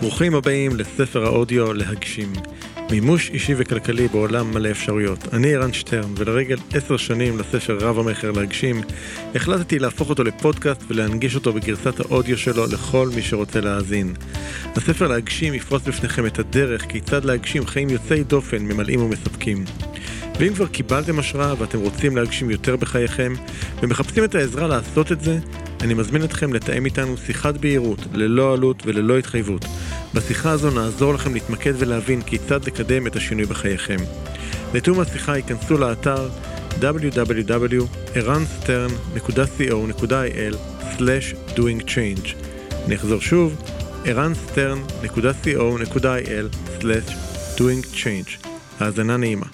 ברוכים הבאים לספר האודיו להגשים. מימוש אישי וכלכלי בעולם מלא אפשרויות. אני ערן שטרן, ולרגל עשר שנים לספר רב המכר להגשים, החלטתי להפוך אותו לפודקאסט ולהנגיש אותו בגרסת האודיו שלו לכל מי שרוצה להאזין. הספר להגשים יפרוס בפניכם את הדרך כיצד להגשים חיים יוצאי דופן, ממלאים ומספקים. ואם כבר קיבלתם השראה ואתם רוצים להגשים יותר בחייכם, ומחפשים את העזרה לעשות את זה, אני מזמין אתכם לתאם איתנו שיחת בהירות, ללא עלות וללא התחייבות. בשיחה הזו נעזור לכם להתמקד ולהבין כיצד לקדם את השינוי בחייכם. לתיאום השיחה ייכנסו לאתר www.ערנסטרן.co.il/doingchange אני אחזור שוב, ערנסטרן.co.il/doingchange האזנה נעימה.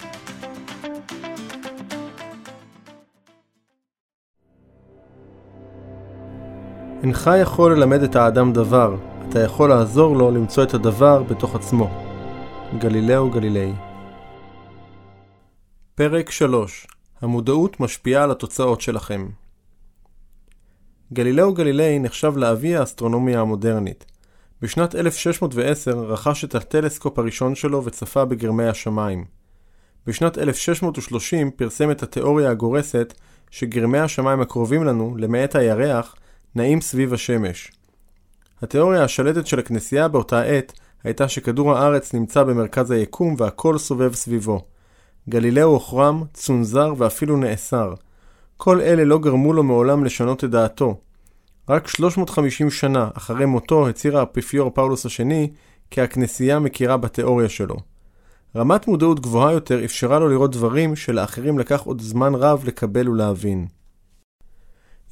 אינך יכול ללמד את האדם דבר, אתה יכול לעזור לו למצוא את הדבר בתוך עצמו. גלילאו גלילי פרק 3 המודעות משפיעה על התוצאות שלכם. גלילאו גלילי נחשב לאבי האסטרונומיה המודרנית. בשנת 1610 רכש את הטלסקופ הראשון שלו וצפה בגרמי השמיים. בשנת 1630 פרסם את התיאוריה הגורסת שגרמי השמיים הקרובים לנו, למעט הירח, נעים סביב השמש. התיאוריה השלטת של הכנסייה באותה עת הייתה שכדור הארץ נמצא במרכז היקום והכל סובב סביבו. גלילאו הוחרם, צונזר ואפילו נאסר. כל אלה לא גרמו לו מעולם לשנות את דעתו. רק 350 שנה אחרי מותו הצהיר האפיפיור פאולוס השני כי הכנסייה מכירה בתיאוריה שלו. רמת מודעות גבוהה יותר אפשרה לו לראות דברים שלאחרים לקח עוד זמן רב לקבל ולהבין.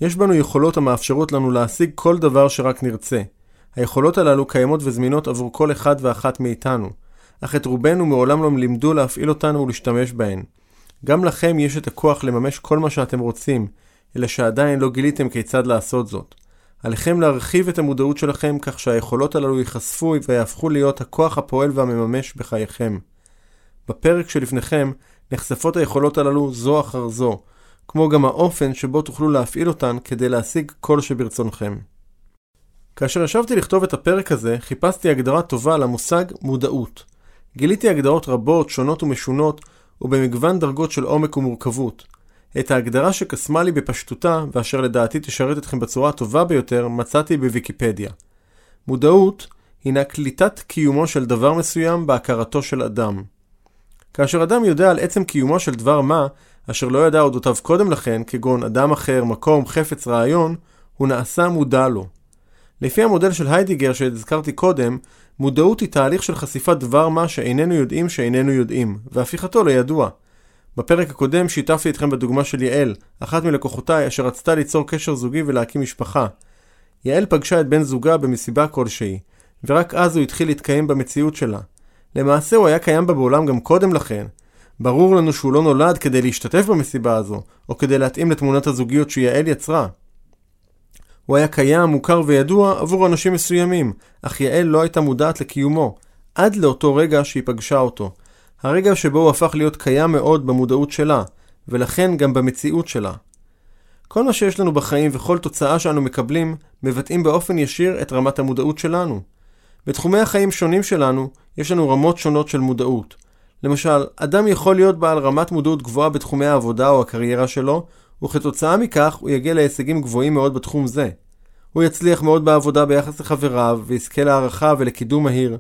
יש בנו יכולות המאפשרות לנו להשיג כל דבר שרק נרצה. היכולות הללו קיימות וזמינות עבור כל אחד ואחת מאיתנו, אך את רובנו מעולם לא לימדו להפעיל אותנו ולהשתמש בהן. גם לכם יש את הכוח לממש כל מה שאתם רוצים, אלא שעדיין לא גיליתם כיצד לעשות זאת. עליכם להרחיב את המודעות שלכם כך שהיכולות הללו ייחשפו ויהפכו להיות הכוח הפועל והמממש בחייכם. בפרק שלפניכם נחשפות היכולות הללו זו אחר זו, כמו גם האופן שבו תוכלו להפעיל אותן כדי להשיג כל שברצונכם. כאשר ישבתי לכתוב את הפרק הזה, חיפשתי הגדרה טובה למושג מודעות. גיליתי הגדרות רבות, שונות ומשונות, ובמגוון דרגות של עומק ומורכבות. את ההגדרה שקסמה לי בפשטותה, ואשר לדעתי תשרת אתכם בצורה הטובה ביותר, מצאתי בוויקיפדיה. מודעות הינה קליטת קיומו של דבר מסוים בהכרתו של אדם. כאשר אדם יודע על עצם קיומו של דבר מה, אשר לא ידע אודותיו קודם לכן, כגון אדם אחר, מקום, חפץ, רעיון, הוא נעשה מודע לו. לפי המודל של היידיגר שהזכרתי קודם, מודעות היא תהליך של חשיפת דבר מה שאיננו יודעים שאיננו יודעים, והפיכתו לידוע. בפרק הקודם שיתפתי אתכם בדוגמה של יעל, אחת מלקוחותיי אשר רצתה ליצור קשר זוגי ולהקים משפחה. יעל פגשה את בן זוגה במסיבה כלשהי, ורק אז הוא התחיל להתקיים במציאות שלה. למעשה הוא היה קיים בה בעולם גם קודם לכן, ברור לנו שהוא לא נולד כדי להשתתף במסיבה הזו, או כדי להתאים לתמונת הזוגיות שיעל יצרה. הוא היה קיים, מוכר וידוע עבור אנשים מסוימים, אך יעל לא הייתה מודעת לקיומו, עד לאותו רגע שהיא פגשה אותו. הרגע שבו הוא הפך להיות קיים מאוד במודעות שלה, ולכן גם במציאות שלה. כל מה שיש לנו בחיים וכל תוצאה שאנו מקבלים, מבטאים באופן ישיר את רמת המודעות שלנו. בתחומי החיים שונים שלנו, יש לנו רמות שונות של מודעות. למשל, אדם יכול להיות בעל רמת מודעות גבוהה בתחומי העבודה או הקריירה שלו, וכתוצאה מכך הוא יגיע להישגים גבוהים מאוד בתחום זה. הוא יצליח מאוד בעבודה ביחס לחבריו, ויזכה להערכה ולקידום מהיר.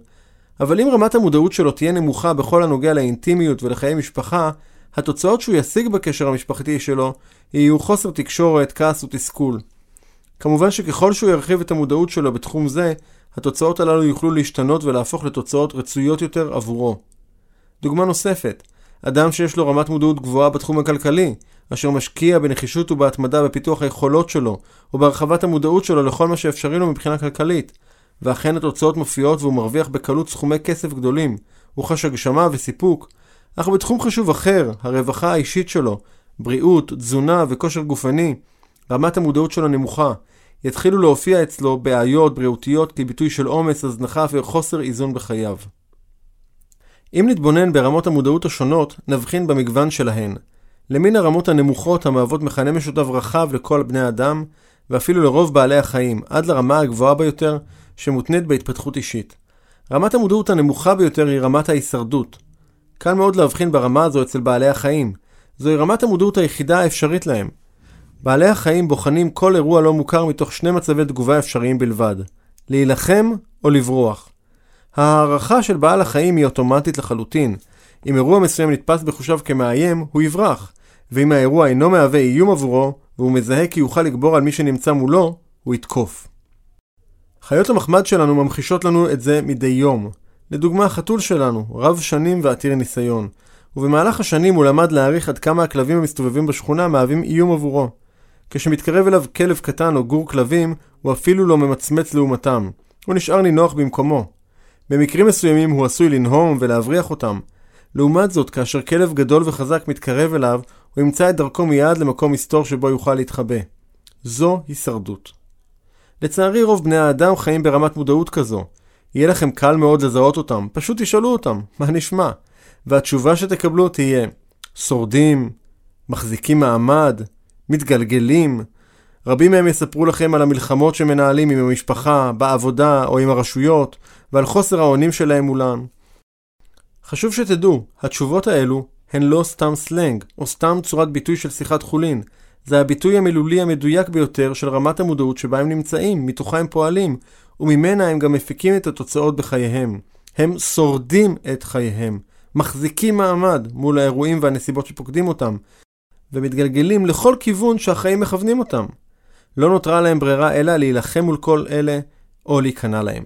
אבל אם רמת המודעות שלו תהיה נמוכה בכל הנוגע לאינטימיות ולחיי משפחה, התוצאות שהוא ישיג בקשר המשפחתי שלו יהיו חוסר תקשורת, כעס ותסכול. כמובן שככל שהוא ירחיב את המודעות שלו בתחום זה, התוצאות הללו יוכלו להשתנות ולהפוך לתוצאות רצויות יותר עבורו. דוגמה נוספת, אדם שיש לו רמת מודעות גבוהה בתחום הכלכלי, אשר משקיע בנחישות ובהתמדה בפיתוח היכולות שלו, ובהרחבת המודעות שלו לכל מה שאפשרי לו מבחינה כלכלית, ואכן התוצאות מופיעות והוא מרוויח בקלות סכומי כסף גדולים, הוא חש הגשמה וסיפוק, אך בתחום חשוב אחר, הרווחה האישית שלו, בריאות, תזונה וכושר גופני, רמת המודעות שלו נמוכה, יתחילו להופיע אצלו בעיות בריאותיות כביטוי של עומס, הזנחה וחוסר איזון בחייו. אם נתבונן ברמות המודעות השונות, נבחין במגוון שלהן. למין הרמות הנמוכות המהוות מכנה משותף רחב לכל בני אדם, ואפילו לרוב בעלי החיים, עד לרמה הגבוהה ביותר, שמותנית בהתפתחות אישית. רמת המודעות הנמוכה ביותר היא רמת ההישרדות. קל מאוד להבחין ברמה הזו אצל בעלי החיים. זוהי רמת המודעות היחידה האפשרית להם. בעלי החיים בוחנים כל אירוע לא מוכר מתוך שני מצבי תגובה אפשריים בלבד להילחם או לברוח. ההערכה של בעל החיים היא אוטומטית לחלוטין. אם אירוע מסוים נתפס בחושיו כמאיים, הוא יברח, ואם האירוע אינו מהווה איום עבורו, והוא מזהה כי יוכל לגבור על מי שנמצא מולו, הוא יתקוף. חיות המחמד שלנו ממחישות לנו את זה מדי יום. לדוגמה, החתול שלנו, רב שנים ועתיר ניסיון, ובמהלך השנים הוא למד להעריך עד כמה הכלבים המסתובבים בשכונה מהווים איום עבורו. כשמתקרב אליו כלב קטן או גור כלבים, הוא אפילו לא ממצמץ לעומתם. הוא נשאר נינוח במקומו. במקרים מסוימים הוא עשוי לנהום ולהבריח אותם. לעומת זאת, כאשר כלב גדול וחזק מתקרב אליו, הוא ימצא את דרכו מיד למקום מסתור שבו יוכל להתחבא. זו הישרדות. לצערי רוב בני האדם חיים ברמת מודעות כזו. יהיה לכם קל מאוד לזהות אותם, פשוט תשאלו אותם, מה נשמע? והתשובה שתקבלו תהיה שורדים, מחזיקים מעמד, מתגלגלים. רבים מהם יספרו לכם על המלחמות שמנהלים עם המשפחה, בעבודה או עם הרשויות, ועל חוסר האונים שלהם מולם. חשוב שתדעו, התשובות האלו הן לא סתם סלנג, או סתם צורת ביטוי של שיחת חולין. זה הביטוי המילולי המדויק ביותר של רמת המודעות שבה הם נמצאים, מתוכה הם פועלים, וממנה הם גם מפיקים את התוצאות בחייהם. הם שורדים את חייהם, מחזיקים מעמד מול האירועים והנסיבות שפוקדים אותם, ומתגלגלים לכל כיוון שהחיים מכוונים אותם. לא נותרה להם ברירה אלא להילחם מול כל אלה, או להיכנע להם.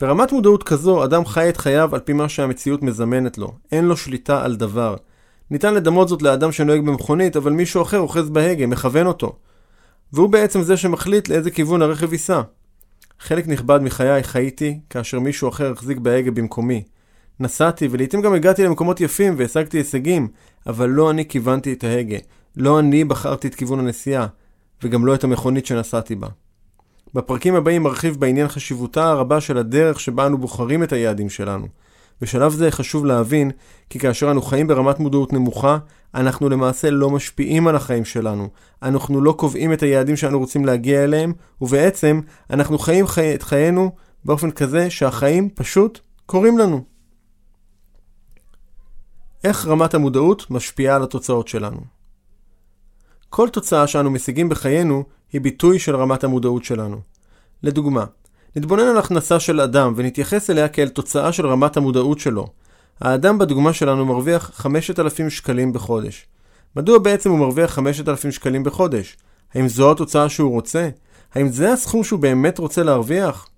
ברמת מודעות כזו, אדם חי את חייו על פי מה שהמציאות מזמנת לו. אין לו שליטה על דבר. ניתן לדמות זאת לאדם שנוהג במכונית, אבל מישהו אחר אוחז בהגה, מכוון אותו. והוא בעצם זה שמחליט לאיזה כיוון הרכב ייסע. חלק נכבד מחיי חייתי כאשר מישהו אחר החזיק בהגה במקומי. נסעתי ולעיתים גם הגעתי למקומות יפים והשגתי הישגים, אבל לא אני כיוונתי את ההגה. לא אני בחרתי את כיוון הנסיעה, וגם לא את המכונית שנסעתי בה. בפרקים הבאים ארחיב בעניין חשיבותה הרבה של הדרך שבה אנו בוחרים את היעדים שלנו. בשלב זה חשוב להבין כי כאשר אנו חיים ברמת מודעות נמוכה, אנחנו למעשה לא משפיעים על החיים שלנו. אנחנו לא קובעים את היעדים שאנו רוצים להגיע אליהם, ובעצם אנחנו חיים חי... את חיינו באופן כזה שהחיים פשוט קורים לנו. איך רמת המודעות משפיעה על התוצאות שלנו? כל תוצאה שאנו משיגים בחיינו היא ביטוי של רמת המודעות שלנו. לדוגמה, נתבונן על הכנסה של אדם ונתייחס אליה כאל תוצאה של רמת המודעות שלו. האדם בדוגמה שלנו מרוויח 5,000 שקלים בחודש. מדוע בעצם הוא מרוויח 5,000 שקלים בחודש? האם זו התוצאה שהוא רוצה? האם זה הסכום שהוא באמת רוצה להרוויח?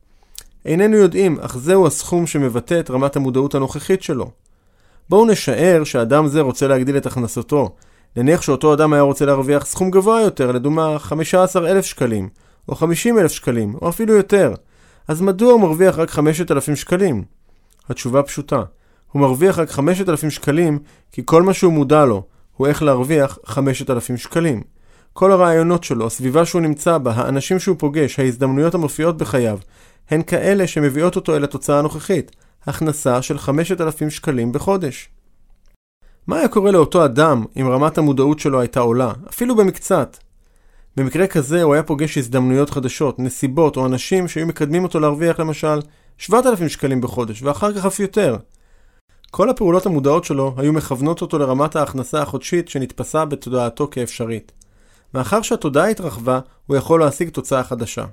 איננו יודעים, אך זהו הסכום שמבטא את רמת המודעות הנוכחית שלו. בואו נשער שאדם זה רוצה להגדיל את הכנסתו. נניח שאותו אדם היה רוצה להרוויח סכום גבוה יותר, לדוגמה 15,000 שקלים, או 50,000 שקלים, או אפילו יותר. אז מדוע הוא מרוויח רק 5,000 שקלים? התשובה פשוטה. הוא מרוויח רק 5,000 שקלים כי כל מה שהוא מודע לו הוא איך להרוויח 5,000 שקלים. כל הרעיונות שלו, הסביבה שהוא נמצא בה, האנשים שהוא פוגש, ההזדמנויות המופיעות בחייו, הן כאלה שמביאות אותו אל התוצאה הנוכחית, הכנסה של 5,000 שקלים בחודש. מה היה קורה לאותו אדם אם רמת המודעות שלו הייתה עולה, אפילו במקצת? במקרה כזה הוא היה פוגש הזדמנויות חדשות, נסיבות או אנשים שהיו מקדמים אותו להרוויח למשל 7,000 שקלים בחודש, ואחר כך אף יותר. כל הפעולות המודעות שלו היו מכוונות אותו לרמת ההכנסה החודשית שנתפסה בתודעתו כאפשרית. מאחר שהתודעה התרחבה, הוא יכול להשיג תוצאה חדשה.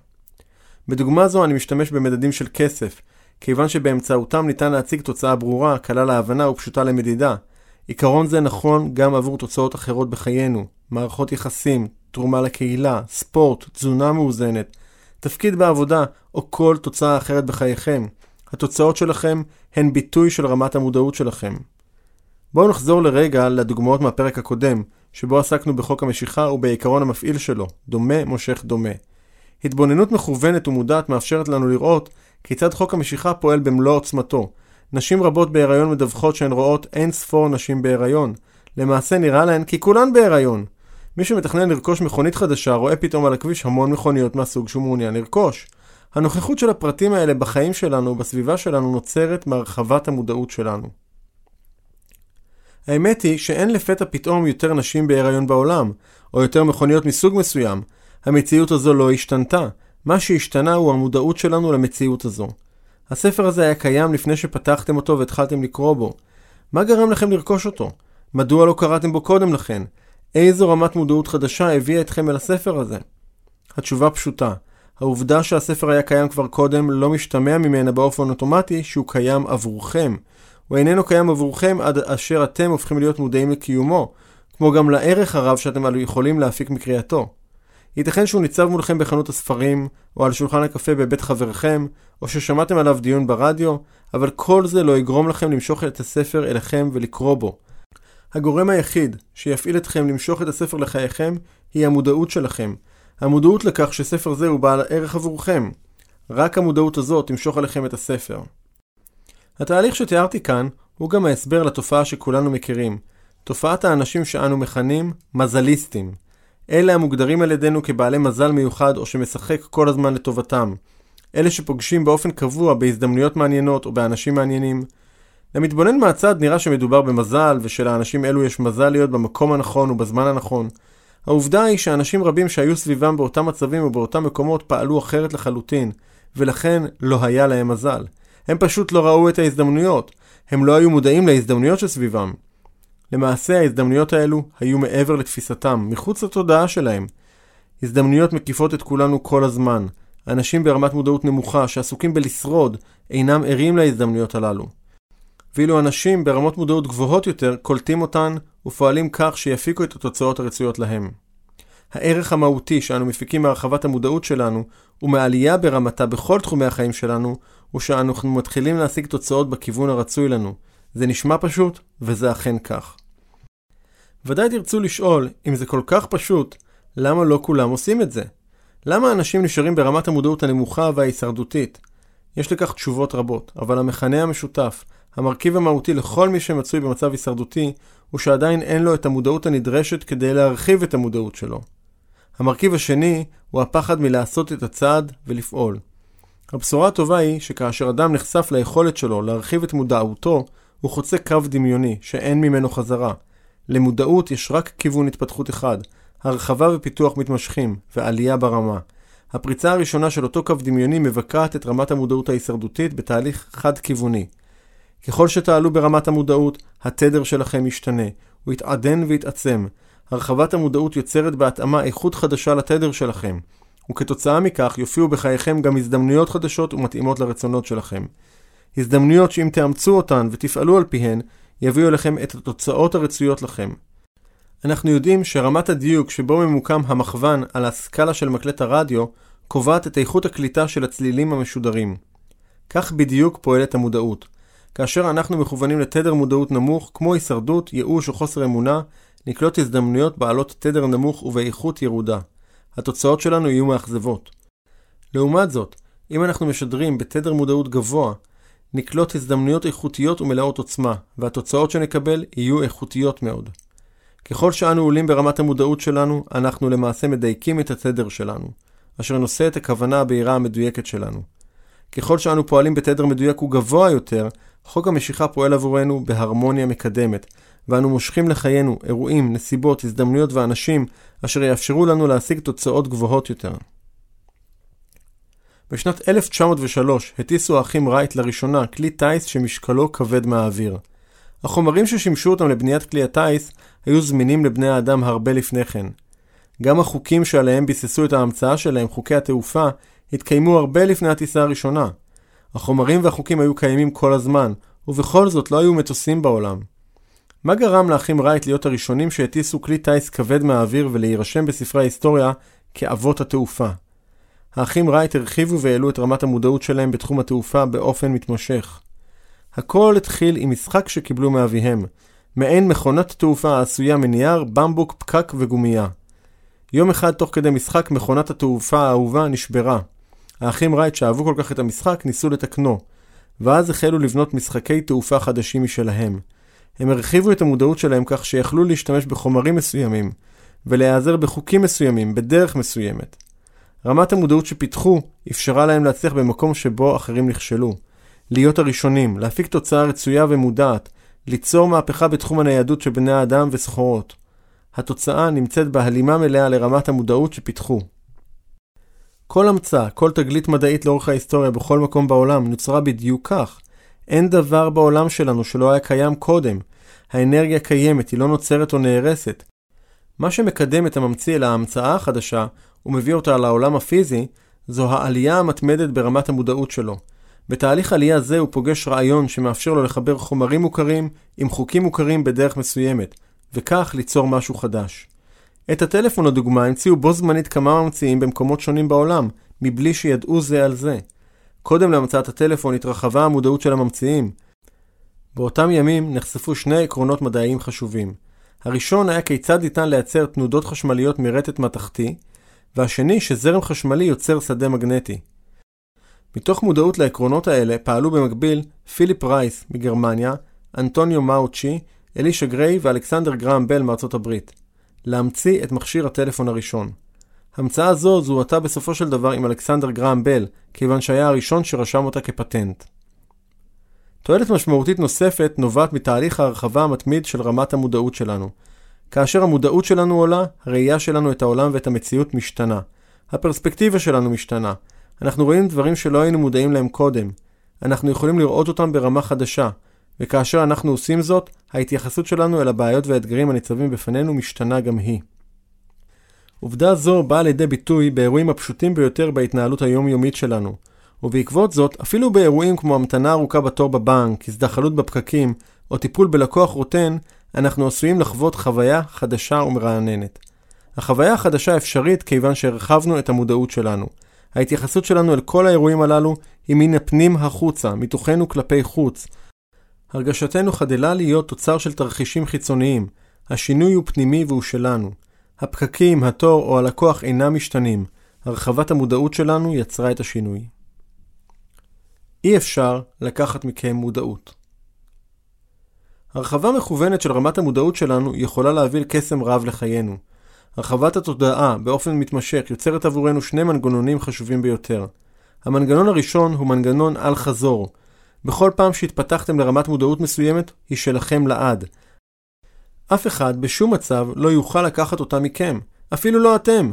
בדוגמה זו אני משתמש במדדים של כסף, כיוון שבאמצעותם ניתן להציג תוצאה ברורה, קלה להבנה ופשוטה למדידה. עיקרון זה נכון גם עבור תוצאות אחרות בחיינו, מערכות יחסים, תרומה לקהילה, ספורט, תזונה מאוזנת, תפקיד בעבודה או כל תוצאה אחרת בחייכם. התוצאות שלכם הן ביטוי של רמת המודעות שלכם. בואו נחזור לרגע לדוגמאות מהפרק הקודם, שבו עסקנו בחוק המשיכה ובעיקרון המפעיל שלו, דומה מושך דומה. התבוננות מכוונת ומודעת מאפשרת לנו לראות כיצד חוק המשיכה פועל במלוא עוצמתו. נשים רבות בהיריון מדווחות שהן רואות אין ספור נשים בהיריון. למעשה נראה להן כי כולן בהיריון. מי שמתכנן לרכוש מכונית חדשה רואה פתאום על הכביש המון מכוניות מהסוג שהוא מעוניין לרכוש. הנוכחות של הפרטים האלה בחיים שלנו ובסביבה שלנו נוצרת מהרחבת המודעות שלנו. האמת היא שאין לפתע פתאום יותר נשים בהיריון בעולם, או יותר מכוניות מסוג מסוים. המציאות הזו לא השתנתה. מה שהשתנה הוא המודעות שלנו למציאות הזו. הספר הזה היה קיים לפני שפתחתם אותו והתחלתם לקרוא בו. מה גרם לכם לרכוש אותו? מדוע לא קראתם בו קודם לכן? איזו רמת מודעות חדשה הביאה אתכם אל הספר הזה? התשובה פשוטה. העובדה שהספר היה קיים כבר קודם לא משתמע ממנה באופן אוטומטי שהוא קיים עבורכם. הוא איננו קיים עבורכם עד אשר אתם הופכים להיות מודעים לקיומו, כמו גם לערך הרב שאתם יכולים להפיק מקריאתו. ייתכן שהוא ניצב מולכם בחנות הספרים, או על שולחן הקפה בבית חברכם, או ששמעתם עליו דיון ברדיו, אבל כל זה לא יגרום לכם למשוך את הספר אליכם ולקרוא בו. הגורם היחיד שיפעיל אתכם למשוך את הספר לחייכם היא המודעות שלכם. המודעות לכך שספר זה הוא בעל ערך עבורכם. רק המודעות הזאת תמשוך עליכם את הספר. התהליך שתיארתי כאן הוא גם ההסבר לתופעה שכולנו מכירים, תופעת האנשים שאנו מכנים מזליסטים. אלה המוגדרים על ידינו כבעלי מזל מיוחד או שמשחק כל הזמן לטובתם. אלה שפוגשים באופן קבוע בהזדמנויות מעניינות או באנשים מעניינים. למתבונן מהצד נראה שמדובר במזל ושלאנשים אלו יש מזל להיות במקום הנכון ובזמן הנכון. העובדה היא שאנשים רבים שהיו סביבם באותם מצבים ובאותם מקומות פעלו אחרת לחלוטין, ולכן לא היה להם מזל. הם פשוט לא ראו את ההזדמנויות. הם לא היו מודעים להזדמנויות שסביבם. למעשה ההזדמנויות האלו היו מעבר לתפיסתם, מחוץ לתודעה שלהם. הזדמנויות מקיפות את כולנו כל הזמן. אנשים ברמת מודעות נמוכה שעסוקים בלשרוד אינם ערים להזדמנויות הללו. ואילו אנשים ברמות מודעות גבוהות יותר קולטים אותן ופועלים כך שיפיקו את התוצאות הרצויות להם. הערך המהותי שאנו מפיקים מהרחבת המודעות שלנו ומעלייה ברמתה בכל תחומי החיים שלנו הוא שאנחנו מתחילים להשיג תוצאות בכיוון הרצוי לנו. זה נשמע פשוט, וזה אכן כך. ודאי תרצו לשאול, אם זה כל כך פשוט, למה לא כולם עושים את זה? למה אנשים נשארים ברמת המודעות הנמוכה וההישרדותית? יש לכך תשובות רבות, אבל המכנה המשותף, המרכיב המהותי לכל מי שמצוי במצב הישרדותי, הוא שעדיין אין לו את המודעות הנדרשת כדי להרחיב את המודעות שלו. המרכיב השני הוא הפחד מלעשות את הצעד ולפעול. הבשורה הטובה היא שכאשר אדם נחשף ליכולת שלו להרחיב את מודעותו, הוא חוצה קו דמיוני שאין ממנו חזרה. למודעות יש רק כיוון התפתחות אחד, הרחבה ופיתוח מתמשכים, ועלייה ברמה. הפריצה הראשונה של אותו קו דמיוני מבקעת את רמת המודעות ההישרדותית בתהליך חד-כיווני. ככל שתעלו ברמת המודעות, התדר שלכם ישתנה, הוא יתעדן ויתעצם. הרחבת המודעות יוצרת בהתאמה איכות חדשה לתדר שלכם, וכתוצאה מכך יופיעו בחייכם גם הזדמנויות חדשות ומתאימות לרצונות שלכם. הזדמנויות שאם תאמצו אותן ותפעלו על פיהן, יביאו אליכם את התוצאות הרצויות לכם. אנחנו יודעים שרמת הדיוק שבו ממוקם המכוון על הסקאלה של מקלט הרדיו, קובעת את איכות הקליטה של הצלילים המשודרים. כך בדיוק פועלת המודעות. כאשר אנחנו מכוונים לתדר מודעות נמוך, כמו הישרדות, ייאוש או חוסר אמונה, נקלוט הזדמנויות בעלות תדר נמוך ובאיכות ירודה. התוצאות שלנו יהיו מאכזבות. לעומת זאת, אם אנחנו משדרים בתדר מודעות גבוה, נקלוט הזדמנויות איכותיות ומלאות עוצמה, והתוצאות שנקבל יהיו איכותיות מאוד. ככל שאנו עולים ברמת המודעות שלנו, אנחנו למעשה מדייקים את התדר שלנו, אשר נושא את הכוונה הבהירה המדויקת שלנו. ככל שאנו פועלים בתדר מדויק וגבוה יותר, חוק המשיכה פועל עבורנו בהרמוניה מקדמת, ואנו מושכים לחיינו אירועים, נסיבות, הזדמנויות ואנשים אשר יאפשרו לנו להשיג תוצאות גבוהות יותר. בשנת 1903 הטיסו האחים רייט לראשונה כלי טיס שמשקלו כבד מהאוויר. החומרים ששימשו אותם לבניית כלי הטיס היו זמינים לבני האדם הרבה לפני כן. גם החוקים שעליהם ביססו את ההמצאה שלהם, חוקי התעופה, התקיימו הרבה לפני הטיסה הראשונה. החומרים והחוקים היו קיימים כל הזמן, ובכל זאת לא היו מטוסים בעולם. מה גרם לאחים רייט להיות הראשונים שהטיסו כלי טיס כבד מהאוויר ולהירשם בספרי ההיסטוריה כאבות התעופה? האחים רייט הרחיבו והעלו את רמת המודעות שלהם בתחום התעופה באופן מתמשך. הכל התחיל עם משחק שקיבלו מאביהם, מעין מכונת תעופה העשויה מנייר, במבוק, פקק וגומייה. יום אחד תוך כדי משחק מכונת התעופה האהובה נשברה. האחים רייט שאהבו כל כך את המשחק ניסו לתקנו, ואז החלו לבנות משחקי תעופה חדשים משלהם. הם הרחיבו את המודעות שלהם כך שיכלו להשתמש בחומרים מסוימים, ולהיעזר בחוקים מסוימים, בדרך מסוימת. רמת המודעות שפיתחו אפשרה להם להצליח במקום שבו אחרים נכשלו. להיות הראשונים, להפיק תוצאה רצויה ומודעת, ליצור מהפכה בתחום הניידות של בני האדם וסחורות. התוצאה נמצאת בהלימה מלאה לרמת המודעות שפיתחו. כל המצאה, כל תגלית מדעית לאורך ההיסטוריה בכל מקום בעולם נוצרה בדיוק כך. אין דבר בעולם שלנו שלא היה קיים קודם. האנרגיה קיימת, היא לא נוצרת או נהרסת. מה שמקדם את הממציא אל ההמצאה החדשה ומביא אותה לעולם הפיזי, זו העלייה המתמדת ברמת המודעות שלו. בתהליך עלייה זה הוא פוגש רעיון שמאפשר לו לחבר חומרים מוכרים עם חוקים מוכרים בדרך מסוימת, וכך ליצור משהו חדש. את הטלפון לדוגמה המציאו בו זמנית כמה ממציאים במקומות שונים בעולם, מבלי שידעו זה על זה. קודם להמצאת הטלפון התרחבה המודעות של הממציאים. באותם ימים נחשפו שני עקרונות מדעיים חשובים. הראשון היה כיצד ניתן לייצר תנודות חשמליות מרטט מתכתי, והשני שזרם חשמלי יוצר שדה מגנטי. מתוך מודעות לעקרונות האלה פעלו במקביל פיליפ רייס מגרמניה, אנטוניו מאוצ'י, אלישה גריי ואלכסנדר גרם בל מארצות הברית. להמציא את מכשיר הטלפון הראשון. המצאה זו זוהתה בסופו של דבר עם אלכסנדר גרם בל, כיוון שהיה הראשון שרשם אותה כפטנט. תועלת משמעותית נוספת נובעת מתהליך ההרחבה המתמיד של רמת המודעות שלנו. כאשר המודעות שלנו עולה, הראייה שלנו את העולם ואת המציאות משתנה. הפרספקטיבה שלנו משתנה. אנחנו רואים דברים שלא היינו מודעים להם קודם. אנחנו יכולים לראות אותם ברמה חדשה, וכאשר אנחנו עושים זאת, ההתייחסות שלנו אל הבעיות והאתגרים הניצבים בפנינו משתנה גם היא. עובדה זו באה לידי ביטוי באירועים הפשוטים ביותר בהתנהלות היומיומית שלנו, ובעקבות זאת, אפילו באירועים כמו המתנה ארוכה בתור בבנק, הזדחלות בפקקים, או טיפול בלקוח רוטן, אנחנו עשויים לחוות חוויה חדשה ומרעננת. החוויה החדשה אפשרית כיוון שהרחבנו את המודעות שלנו. ההתייחסות שלנו אל כל האירועים הללו היא מן הפנים החוצה, מתוכנו כלפי חוץ. הרגשתנו חדלה להיות תוצר של תרחישים חיצוניים. השינוי הוא פנימי והוא שלנו. הפקקים, התור או הלקוח אינם משתנים. הרחבת המודעות שלנו יצרה את השינוי. אי אפשר לקחת מכם מודעות. הרחבה מכוונת של רמת המודעות שלנו יכולה להביא קסם רב לחיינו. הרחבת התודעה באופן מתמשך יוצרת עבורנו שני מנגנונים חשובים ביותר. המנגנון הראשון הוא מנגנון על חזור. בכל פעם שהתפתחתם לרמת מודעות מסוימת, היא שלכם לעד. אף אחד בשום מצב לא יוכל לקחת אותה מכם, אפילו לא אתם.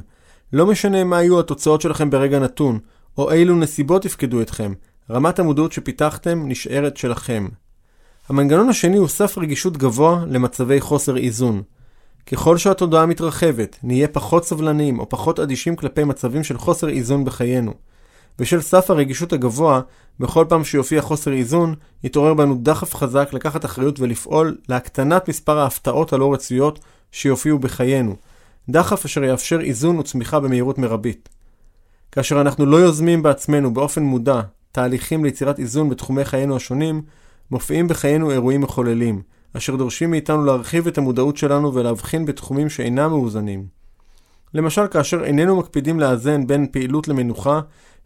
לא משנה מה יהיו התוצאות שלכם ברגע נתון, או אילו נסיבות יפקדו אתכם, רמת המודעות שפיתחתם נשארת שלכם. המנגנון השני הוא סף רגישות גבוה למצבי חוסר איזון. ככל שהתודעה מתרחבת, נהיה פחות סבלניים או פחות אדישים כלפי מצבים של חוסר איזון בחיינו. בשל סף הרגישות הגבוה, בכל פעם שיופיע חוסר איזון, יתעורר בנו דחף חזק לקחת אחריות ולפעול להקטנת מספר ההפתעות הלא רצויות שיופיעו בחיינו. דחף אשר יאפשר איזון וצמיחה במהירות מרבית. כאשר אנחנו לא יוזמים בעצמנו באופן מודע תהליכים ליצירת איזון בתחומי חיינו השונים, מופיעים בחיינו אירועים מחוללים, אשר דורשים מאיתנו להרחיב את המודעות שלנו ולהבחין בתחומים שאינם מאוזנים. למשל, כאשר איננו מקפידים לאזן בין פעילות למנוחה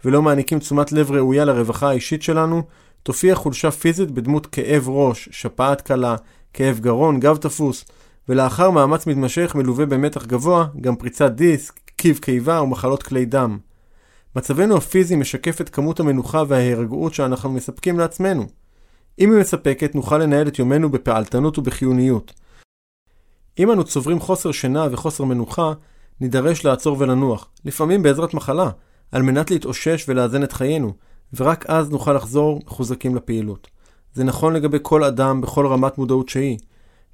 ולא מעניקים תשומת לב ראויה לרווחה האישית שלנו, תופיע חולשה פיזית בדמות כאב ראש, שפעת קלה, כאב גרון, גב תפוס, ולאחר מאמץ מתמשך מלווה במתח גבוה, גם פריצת דיסק, קיב קיבה ומחלות כלי דם. מצבנו הפיזי משקף את כמות המנוחה וההירגעות שאנחנו מספקים לעצמנו. אם היא מספקת, נוכל לנהל את יומנו בפעלתנות ובחיוניות. אם אנו צוברים חוסר שינה וחוסר מנוחה, נידרש לעצור ולנוח, לפעמים בעזרת מחלה, על מנת להתאושש ולאזן את חיינו, ורק אז נוכל לחזור מחוזקים לפעילות. זה נכון לגבי כל אדם בכל רמת מודעות שהיא.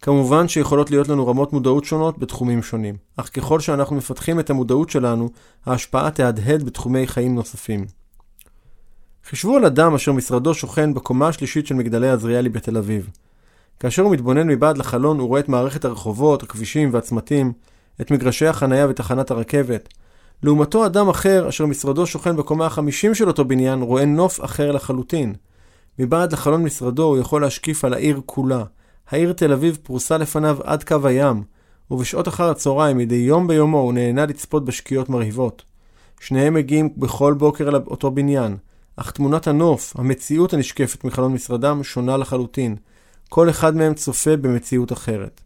כמובן שיכולות להיות לנו רמות מודעות שונות בתחומים שונים, אך ככל שאנחנו מפתחים את המודעות שלנו, ההשפעה תהדהד בתחומי חיים נוספים. חישבו על אדם אשר משרדו שוכן בקומה השלישית של מגדלי עזריאלי בתל אביב. כאשר הוא מתבונן מבעד לחלון הוא רואה את מערכת הרחובות, הכבישים והצמתים, את מגרשי החנייה ותחנת הרכבת. לעומתו אדם אחר אשר משרדו שוכן בקומה החמישים של אותו בניין רואה נוף אחר לחלוטין. מבעד לחלון משרדו הוא יכול להשקיף על העיר כולה. העיר תל אביב פרוסה לפניו עד קו הים, ובשעות אחר הצהריים מדי יום ביומו הוא נהנה לצפות בשקיעות מרהיבות. שניהם מגיעים בכל בוקר אל אותו בניין, אך תמונת הנוף, המציאות הנשקפת מחלון משרדם, שונה לחלוטין. כל אחד מהם צופה במציאות אחרת.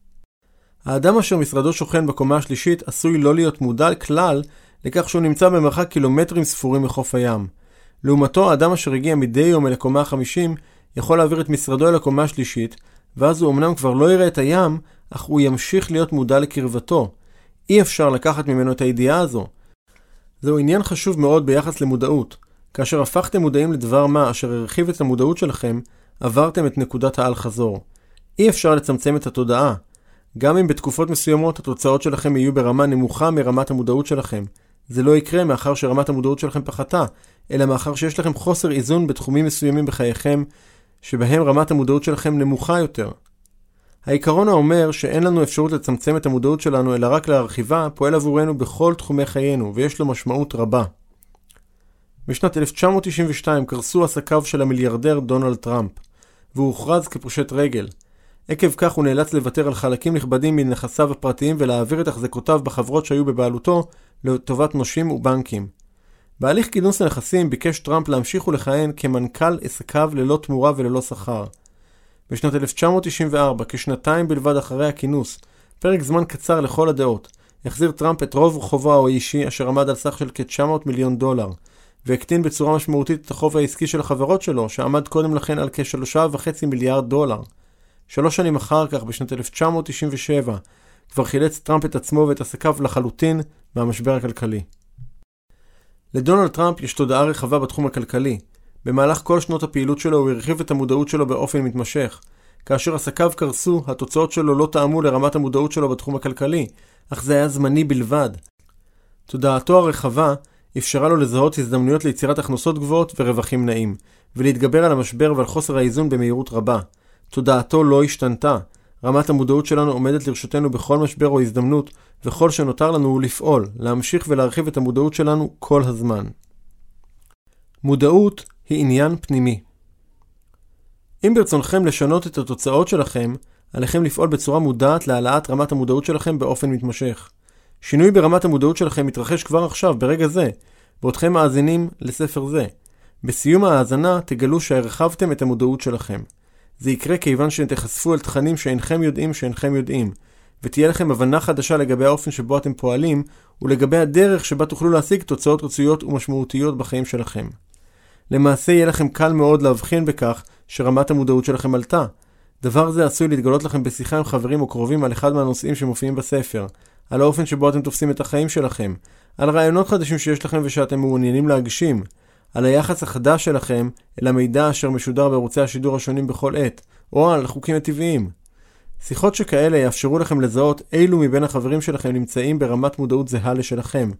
האדם אשר משרדו שוכן בקומה השלישית עשוי לא להיות מודע כלל לכך שהוא נמצא במרחק קילומטרים ספורים מחוף הים. לעומתו, האדם אשר הגיע מדי יום אל הקומה החמישים, יכול להעביר את משרדו אל הקומה השלישית, ואז הוא אמנם כבר לא יראה את הים, אך הוא ימשיך להיות מודע לקרבתו. אי אפשר לקחת ממנו את הידיעה הזו. זהו עניין חשוב מאוד ביחס למודעות. כאשר הפכתם מודעים לדבר מה אשר הרחיב את המודעות שלכם, עברתם את נקודת האל-חזור. אי אפשר לצמצם את התודעה. גם אם בתקופות מסוימות התוצאות שלכם יהיו ברמה נמוכה מרמת המודעות שלכם. זה לא יקרה מאחר שרמת המודעות שלכם פחתה, אלא מאחר שיש לכם חוסר איזון בתחומים מסוימים בחייכם, שבהם רמת המודעות שלכם נמוכה יותר. העיקרון האומר שאין לנו אפשרות לצמצם את המודעות שלנו אלא רק להרחיבה, פועל עבורנו בכל תחומי חיינו, ויש לו משמעות רבה. בשנת 1992 קרסו עסקיו של המיליארדר דונלד טראמפ, והוא הוכרז כפושט רגל. עקב כך הוא נאלץ לוותר על חלקים נכבדים מנכסיו הפרטיים ולהעביר את החזקותיו בחברות שהיו בבעלותו לטובת נושים ובנקים. בהליך כינוס הנכסים ביקש טראמפ להמשיך ולכהן כמנכ"ל עסקיו ללא תמורה וללא שכר. בשנת 1994, כשנתיים בלבד אחרי הכינוס, פרק זמן קצר לכל הדעות, החזיר טראמפ את רוב חובו האישי אשר עמד על סך של כ-900 מיליון דולר, והקטין בצורה משמעותית את החוב העסקי של החברות שלו, שעמד קודם לכן על כ-3.5 מיליארד דולר. שלוש שנים אחר כך, בשנת 1997, כבר חילץ טראמפ את עצמו ואת עסקיו לחלוטין מהמשבר הכלכלי. לדונלד טראמפ יש תודעה רחבה בתחום הכלכלי. במהלך כל שנות הפעילות שלו הוא הרחיב את המודעות שלו באופן מתמשך. כאשר עסקיו קרסו, התוצאות שלו לא טעמו לרמת המודעות שלו בתחום הכלכלי, אך זה היה זמני בלבד. תודעתו הרחבה אפשרה לו לזהות הזדמנויות ליצירת הכנסות גבוהות ורווחים נעים, ולהתגבר על המשבר ועל חוסר האיזון במהירות רבה. תודעתו לא השתנתה. רמת המודעות שלנו עומדת לרשותנו בכל משבר או הזדמנות, וכל שנותר לנו הוא לפעול, להמשיך ולהרחיב את המודעות שלנו כל הזמן. מודעות היא עניין פנימי. אם ברצונכם לשנות את התוצאות שלכם, עליכם לפעול בצורה מודעת להעלאת רמת המודעות שלכם באופן מתמשך. שינוי ברמת המודעות שלכם מתרחש כבר עכשיו, ברגע זה, בעודכם מאזינים לספר זה. בסיום ההאזנה תגלו שהרחבתם את המודעות שלכם. זה יקרה כיוון שתיחשפו אל תכנים שאינכם יודעים שאינכם יודעים, ותהיה לכם הבנה חדשה לגבי האופן שבו אתם פועלים, ולגבי הדרך שבה תוכלו להשיג תוצאות רצויות ומשמעותיות בחיים שלכם. למעשה יהיה לכם קל מאוד להבחין בכך שרמת המודעות שלכם עלתה. דבר זה עשוי להתגלות לכם בשיחה עם חברים או קרובים על אחד מהנושאים שמופיעים בספר, על האופן שבו אתם תופסים את החיים שלכם, על רעיונות חדשים שיש לכם ושאתם מעוניינים להגשים, על היחס החדש שלכם אל המידע אשר משודר בערוצי השידור השונים בכל עת, או על החוקים הטבעיים. שיחות שכאלה יאפשרו לכם לזהות אילו מבין החברים שלכם נמצאים ברמת מודעות זהה לשלכם.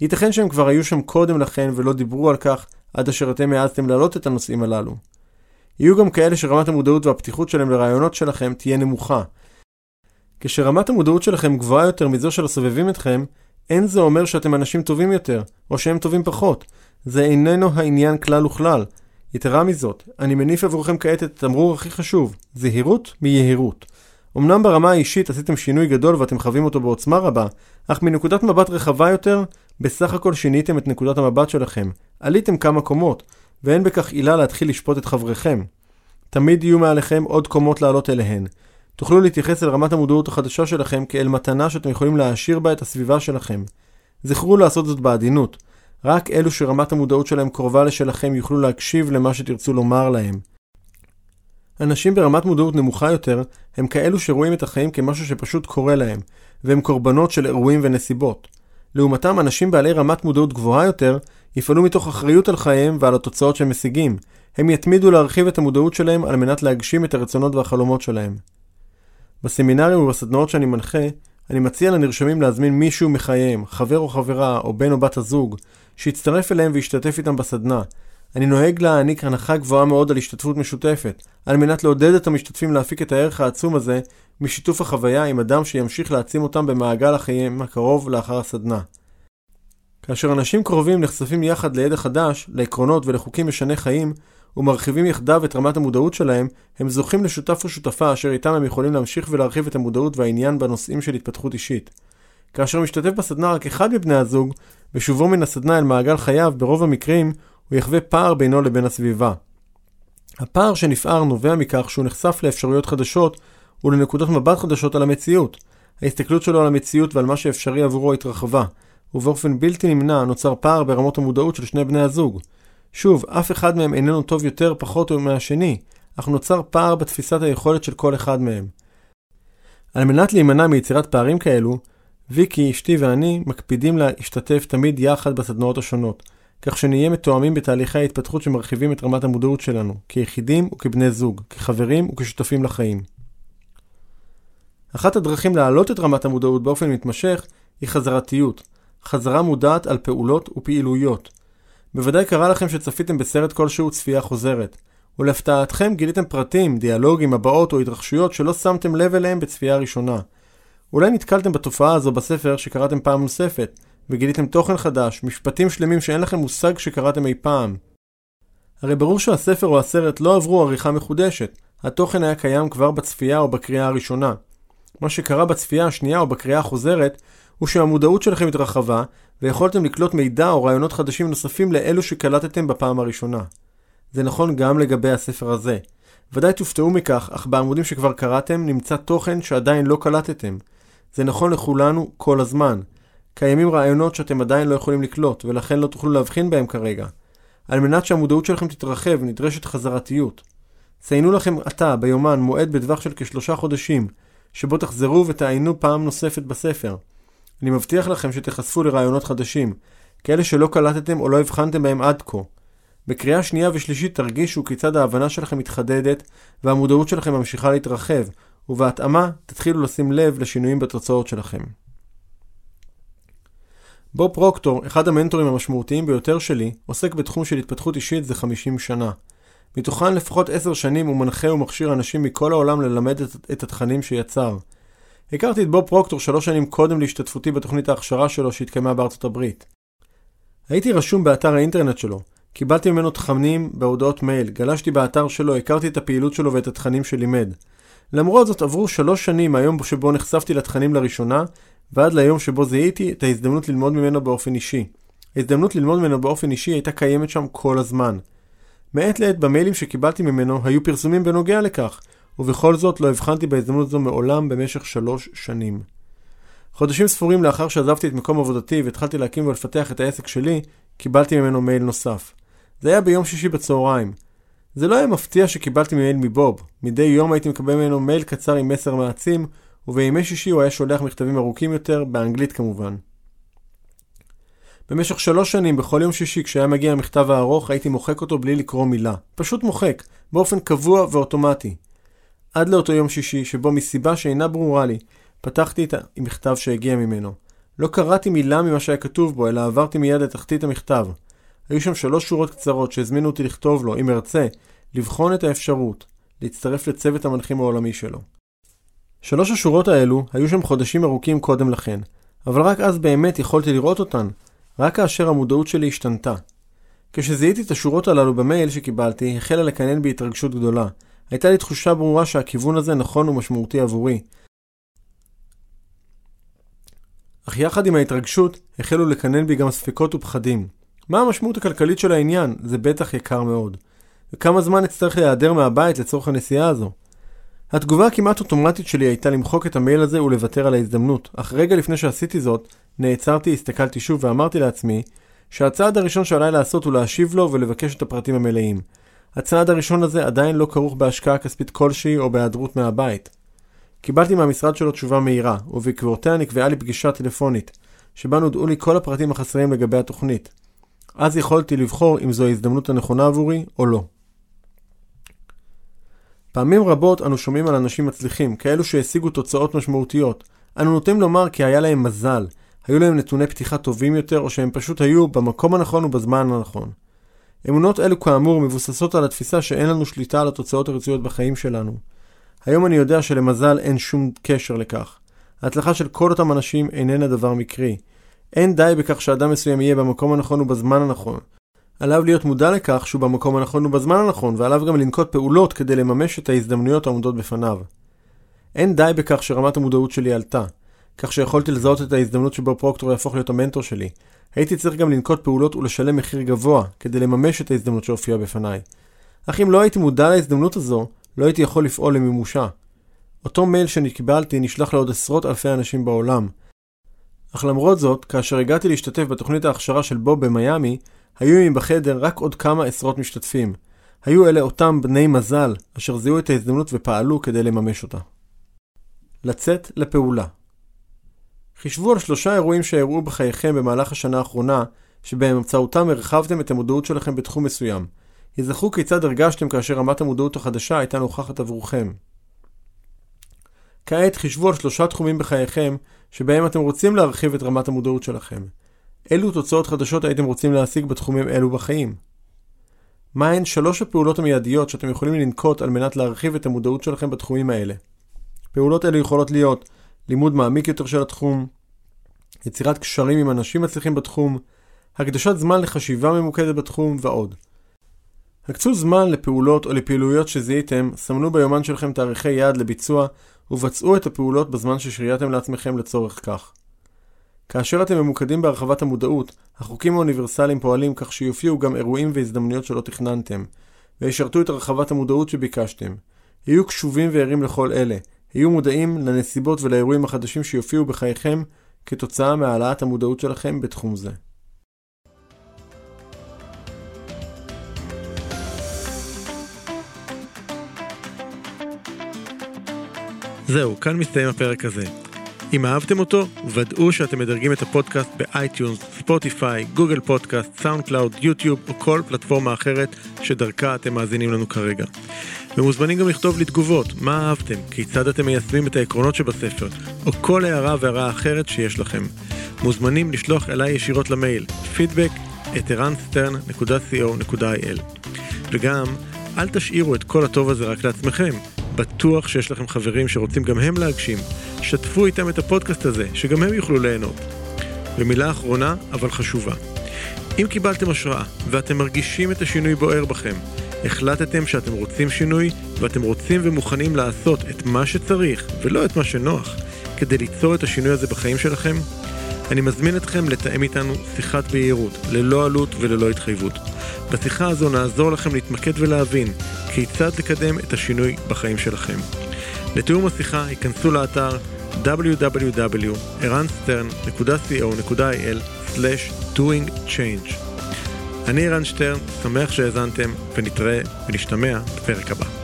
ייתכן שהם כבר היו שם קודם לכן ולא דיברו על כך עד אשר אתם העזתם להעלות את הנושאים הללו. יהיו גם כאלה שרמת המודעות והפתיחות שלהם לרעיונות שלכם תהיה נמוכה. כשרמת המודעות שלכם גבוהה יותר מזו של הסובבים אתכם, אין זה אומר שאתם אנשים טובים יותר, או שהם טובים פחות. זה איננו העניין כלל וכלל. יתרה מזאת, אני מניף עבורכם כעת את התמרור הכי חשוב, זהירות מיהירות. אמנם ברמה האישית עשיתם שינוי גדול ואתם חווים אותו בעוצמה רבה, אך מנקודת מבט רחבה יותר, בסך הכל שיניתם את נקודת המבט שלכם. עליתם כמה קומות, ואין בכך עילה להתחיל לשפוט את חבריכם. תמיד יהיו מעליכם עוד קומות לעלות אליהן. תוכלו להתייחס אל רמת המודעות החדשה שלכם כאל מתנה שאתם יכולים להעשיר בה את הסביבה שלכם. זכרו לעשות זאת בעדינות. רק אלו שרמת המודעות שלהם קרובה לשלכם יוכלו להקשיב למה שתרצו לומר להם. אנשים ברמת מודעות נמוכה יותר הם כאלו שרואים את החיים כמשהו שפשוט קורה להם, והם קורבנות של אירועים ונסיבות. לעומתם, אנשים בעלי רמת מודעות גבוהה יותר יפעלו מתוך אחריות על חייהם ועל התוצאות שהם משיגים. הם יתמידו להרחיב את המודעות שלהם על מנת להגשים את הרצונות והחלומות שלהם. בסמינרים ובסדנאות שאני מנחה, אני מציע לנרשמים להזמין מישהו מחייהם, חבר או חברה, או בן או בת הזוג, שיצטרף אליהם וישתתף איתם בסדנה. אני נוהג להעניק הנחה גבוהה מאוד על השתתפות משותפת, על מנת לעודד את המשתתפים להפיק את הערך העצום הזה משיתוף החוויה עם אדם שימשיך להעצים אותם במעגל החיים הקרוב לאחר הסדנה. כאשר אנשים קרובים נחשפים יחד לידע חדש, לעקרונות ולחוקים משני חיים, ומרחיבים יחדיו את רמת המודעות שלהם, הם זוכים לשותף או שותפה אשר איתם הם יכולים להמשיך ולהרחיב את המודעות והעניין בנושאים של התפתחות אישית. כאשר משתתף בסדנה רק אחד מבני הזוג, בשובו מן הסדנה אל מעגל חייו, ברוב המקרים, הוא יחווה פער בינו לבין הסביבה. הפער שנפער נובע מכך שהוא נחשף לאפשרויות חדשות ולנקודות מבט חדשות על המציאות. ההסתכלות שלו על המציאות ועל מה שאפשרי עבורו התרחבה, ובאופן בלתי נמנע נוצר פער ברמות המודעות של שני בני הזוג. שוב, אף אחד מהם איננו טוב יותר פחות מהשני, אך נוצר פער בתפיסת היכולת של כל אחד מהם. על מנת להימנע מיצירת פערים כאלו, ויקי, אשתי ואני מקפידים להשתתף תמיד יחד בסדנאות השונות, כך שנהיה מתואמים בתהליכי ההתפתחות שמרחיבים את רמת המודעות שלנו, כיחידים וכבני זוג, כחברים וכשותפים לחיים. אחת הדרכים להעלות את רמת המודעות באופן מתמשך היא חזרתיות, חזרה מודעת על פעולות ופעילויות. בוודאי קרה לכם שצפיתם בסרט כלשהו צפייה חוזרת, ולהפתעתכם גיליתם פרטים, דיאלוגים, הבעות או התרחשויות שלא שמתם לב אליהם בצפייה ראשונה. אולי נתקלתם בתופעה הזו בספר שקראתם פעם נוספת, וגיליתם תוכן חדש, משפטים שלמים שאין לכם מושג שקראתם אי פעם. הרי ברור שהספר או הסרט לא עברו עריכה מחודשת, התוכן היה קיים כבר בצפייה או בקריאה הראשונה. מה שקרה בצפייה השנייה או בקריאה החוזרת, הוא שהמודעות שלכם התרחבה, ויכולתם לקלוט מידע או רעיונות חדשים נוספים לאלו שקלטתם בפעם הראשונה. זה נכון גם לגבי הספר הזה. ודאי תופתעו מכך, אך בעמודים שכבר קראתם נמצא תוכן שעדיין לא קלטתם. זה נכון לכולנו כל הזמן. קיימים רעיונות שאתם עדיין לא יכולים לקלוט, ולכן לא תוכלו להבחין בהם כרגע. על מנת שהמודעות שלכם תתרחב, נדרשת חזרתיות. ציינו לכם עתה, ביומן, מועד בטווח של כשלושה חודשים, שבו תחזרו ותעיינו פעם נוספת בספר. אני מבטיח לכם שתיחשפו לרעיונות חדשים, כאלה שלא קלטתם או לא הבחנתם בהם עד כה. בקריאה שנייה ושלישית תרגישו כיצד ההבנה שלכם מתחדדת והמודעות שלכם ממשיכה להתרחב, ובהתאמה תתחילו לשים לב לשינויים בתוצאות שלכם. בוב פרוקטור, אחד המנטורים המשמעותיים ביותר שלי, עוסק בתחום של התפתחות אישית זה 50 שנה. מתוכן לפחות 10 שנים הוא מנחה ומכשיר אנשים מכל העולם ללמד את, את התכנים שיצר. הכרתי את בוב פרוקטור שלוש שנים קודם להשתתפותי בתוכנית ההכשרה שלו שהתקיימה בארצות הברית. הייתי רשום באתר האינטרנט שלו, קיבלתי ממנו תכנים בהודעות מייל, גלשתי באתר שלו, הכרתי את הפעילות שלו ואת התכנים שלימד. למרות זאת עברו שלוש שנים מהיום שבו נחשפתי לתכנים לראשונה, ועד ליום שבו זיהיתי את ההזדמנות ללמוד ממנו באופן אישי. ההזדמנות ללמוד ממנו באופן אישי הייתה קיימת שם כל הזמן. מעת לעת במיילים שקיבלתי ממנו היו פרסומים בנוגע לכך, ובכל זאת לא הבחנתי בהזדמנות זו מעולם במשך שלוש שנים. חודשים ספורים לאחר שעזבתי את מקום עבודתי והתחלתי להקים ולפתח את העסק שלי, קיבלתי ממנו מייל נוסף. זה היה ביום שישי בצהריים. זה לא היה מפתיע שקיבלתי מייל מבוב. מדי יום הייתי מקבל ממנו מייל קצר עם מסר מעצים, ובימי שישי הוא היה שולח מכתבים ארוכים יותר, באנגלית כמובן. במשך שלוש שנים, בכל יום שישי, כשהיה מגיע המכתב הארוך, הייתי מוחק אותו בלי לקרוא מילה. פשוט מוחק, באופן קבוע ואוטומטי. עד לאותו יום שישי, שבו מסיבה שאינה ברורה לי, פתחתי את המכתב שהגיע ממנו. לא קראתי מילה ממה שהיה כתוב בו, אלא עברתי מיד לתחתית המכתב. היו שם שלוש שורות קצרות שהזמינו אותי לכתוב לו, אם ארצה, לבחון את האפשרות, להצטרף לצוות המנחים העולמי שלו. שלוש השורות האלו היו שם חודשים ארוכים קודם לכן, אבל רק אז באמת יכולתי לראות אותן, רק כאשר המודעות שלי השתנתה. כשזיהיתי את השורות הללו במייל שקיבלתי, החלה לקנן בי התרגשות גדולה. הייתה לי תחושה ברורה שהכיוון הזה נכון ומשמעותי עבורי. אך יחד עם ההתרגשות, החלו לקנן בי גם ספקות ופחדים. מה המשמעות הכלכלית של העניין? זה בטח יקר מאוד. וכמה זמן אצטרך להיעדר מהבית לצורך הנסיעה הזו? התגובה הכמעט אוטומטית שלי הייתה למחוק את המייל הזה ולוותר על ההזדמנות, אך רגע לפני שעשיתי זאת, נעצרתי, הסתכלתי שוב ואמרתי לעצמי שהצעד הראשון שעליי לעשות הוא להשיב לו ולבקש את הפרטים המלאים. הצעד הראשון הזה עדיין לא כרוך בהשקעה כספית כלשהי או בהיעדרות מהבית. קיבלתי מהמשרד שלו תשובה מהירה, ובעקבותיה נקבעה לי פגישה טלפונית, שבה נודעו לי כל הפרטים החסרים לגבי התוכנית. אז יכולתי לבחור אם זו ההזדמנות הנכונה עבורי או לא. פעמים רבות אנו שומעים על אנשים מצליחים, כאלו שהשיגו תוצאות משמעותיות. אנו נוטים לומר כי היה להם מזל, היו להם נתוני פתיחה טובים יותר, או שהם פשוט היו במקום הנכון ובזמן הנכון. אמונות אלו כאמור מבוססות על התפיסה שאין לנו שליטה על התוצאות הרצויות בחיים שלנו. היום אני יודע שלמזל אין שום קשר לכך. ההצלחה של כל אותם אנשים איננה דבר מקרי. אין די בכך שאדם מסוים יהיה במקום הנכון ובזמן הנכון. עליו להיות מודע לכך שהוא במקום הנכון ובזמן הנכון, ועליו גם לנקוט פעולות כדי לממש את ההזדמנויות העומדות בפניו. אין די בכך שרמת המודעות שלי עלתה, כך שיכולתי לזהות את ההזדמנות שבו פרוקטור יהפוך להיות המנטור שלי. הייתי צריך גם לנקוט פעולות ולשלם מחיר גבוה, כדי לממש את ההזדמנות שהופיעה בפניי. אך אם לא הייתי מודע להזדמנות הזו, לא הייתי יכול לפעול למימושה. אותו מייל שקיבלתי נשלח לעוד עשרות אלפי אנשים בעולם. אך למרות זאת, כאשר הגעתי להשתתף בתוכנית ההכשרה של בוב במיאמי, היו עמי בחדר רק עוד כמה עשרות משתתפים. היו אלה אותם בני מזל, אשר זיהו את ההזדמנות ופעלו כדי לממש אותה. לצאת לפעולה חישבו על שלושה אירועים שאירעו בחייכם במהלך השנה האחרונה, שבאמצעותם הרחבתם את המודעות שלכם בתחום מסוים. ייזכרו כיצד הרגשתם כאשר רמת המודעות החדשה הייתה נוכחת עבורכם. כעת חישבו על שלושה תחומים בחייכם, שבהם אתם רוצים להרחיב את רמת המודעות שלכם. אילו תוצאות חדשות הייתם רוצים להשיג בתחומים אלו בחיים? מהן שלוש הפעולות המיידיות שאתם יכולים לנקוט על מנת להרחיב את המודעות שלכם בתחומים האלה? פעולות אלה יכולות להיות לימוד מעמיק יותר של התחום, יצירת קשרים עם אנשים מצליחים בתחום, הקדשת זמן לחשיבה ממוקדת בתחום ועוד. הקצו זמן לפעולות או לפעילויות שזיהיתם, סמנו ביומן שלכם תאריכי יעד לביצוע ובצעו את הפעולות בזמן ששרייתם לעצמכם לצורך כך. כאשר אתם ממוקדים בהרחבת המודעות, החוקים האוניברסליים פועלים כך שיופיעו גם אירועים והזדמנויות שלא תכננתם, וישרתו את הרחבת המודעות שביקשתם. היו קשובים וערים לכל אלה, היו מודעים לנסיבות ולאירועים החדשים שיופיעו בחייכם כתוצאה מהעלאת המודעות שלכם בתחום זה. זהו, כאן מסתיים הפרק הזה. אם אהבתם אותו, ודאו שאתם מדרגים את הפודקאסט ב iTunes, Spotify, Google Podcast, SoundCloud, YouTube או כל פלטפורמה אחרת שדרכה אתם מאזינים לנו כרגע. ומוזמנים גם לכתוב לי תגובות, מה אהבתם, כיצד אתם מיישמים את העקרונות שבספר, או כל הערה והערה אחרת שיש לכם. מוזמנים לשלוח אליי ישירות למייל, feedback at eranstern.co.il. וגם, אל תשאירו את כל הטוב הזה רק לעצמכם. בטוח שיש לכם חברים שרוצים גם הם להגשים. שתפו איתם את הפודקאסט הזה, שגם הם יוכלו ליהנות. ומילה אחרונה, אבל חשובה. אם קיבלתם השראה ואתם מרגישים את השינוי בוער בכם, החלטתם שאתם רוצים שינוי ואתם רוצים ומוכנים לעשות את מה שצריך ולא את מה שנוח כדי ליצור את השינוי הזה בחיים שלכם, אני מזמין אתכם לתאם איתנו שיחת בהירות, ללא עלות וללא התחייבות. בשיחה הזו נעזור לכם להתמקד ולהבין כיצד לקדם את השינוי בחיים שלכם. לתיאום השיחה היכנסו לאתר www.ערנסטרן.co.il/doingchange. אני ערן שטרן, שמח שהאזנתם, ונתראה ונשתמע בפרק הבא.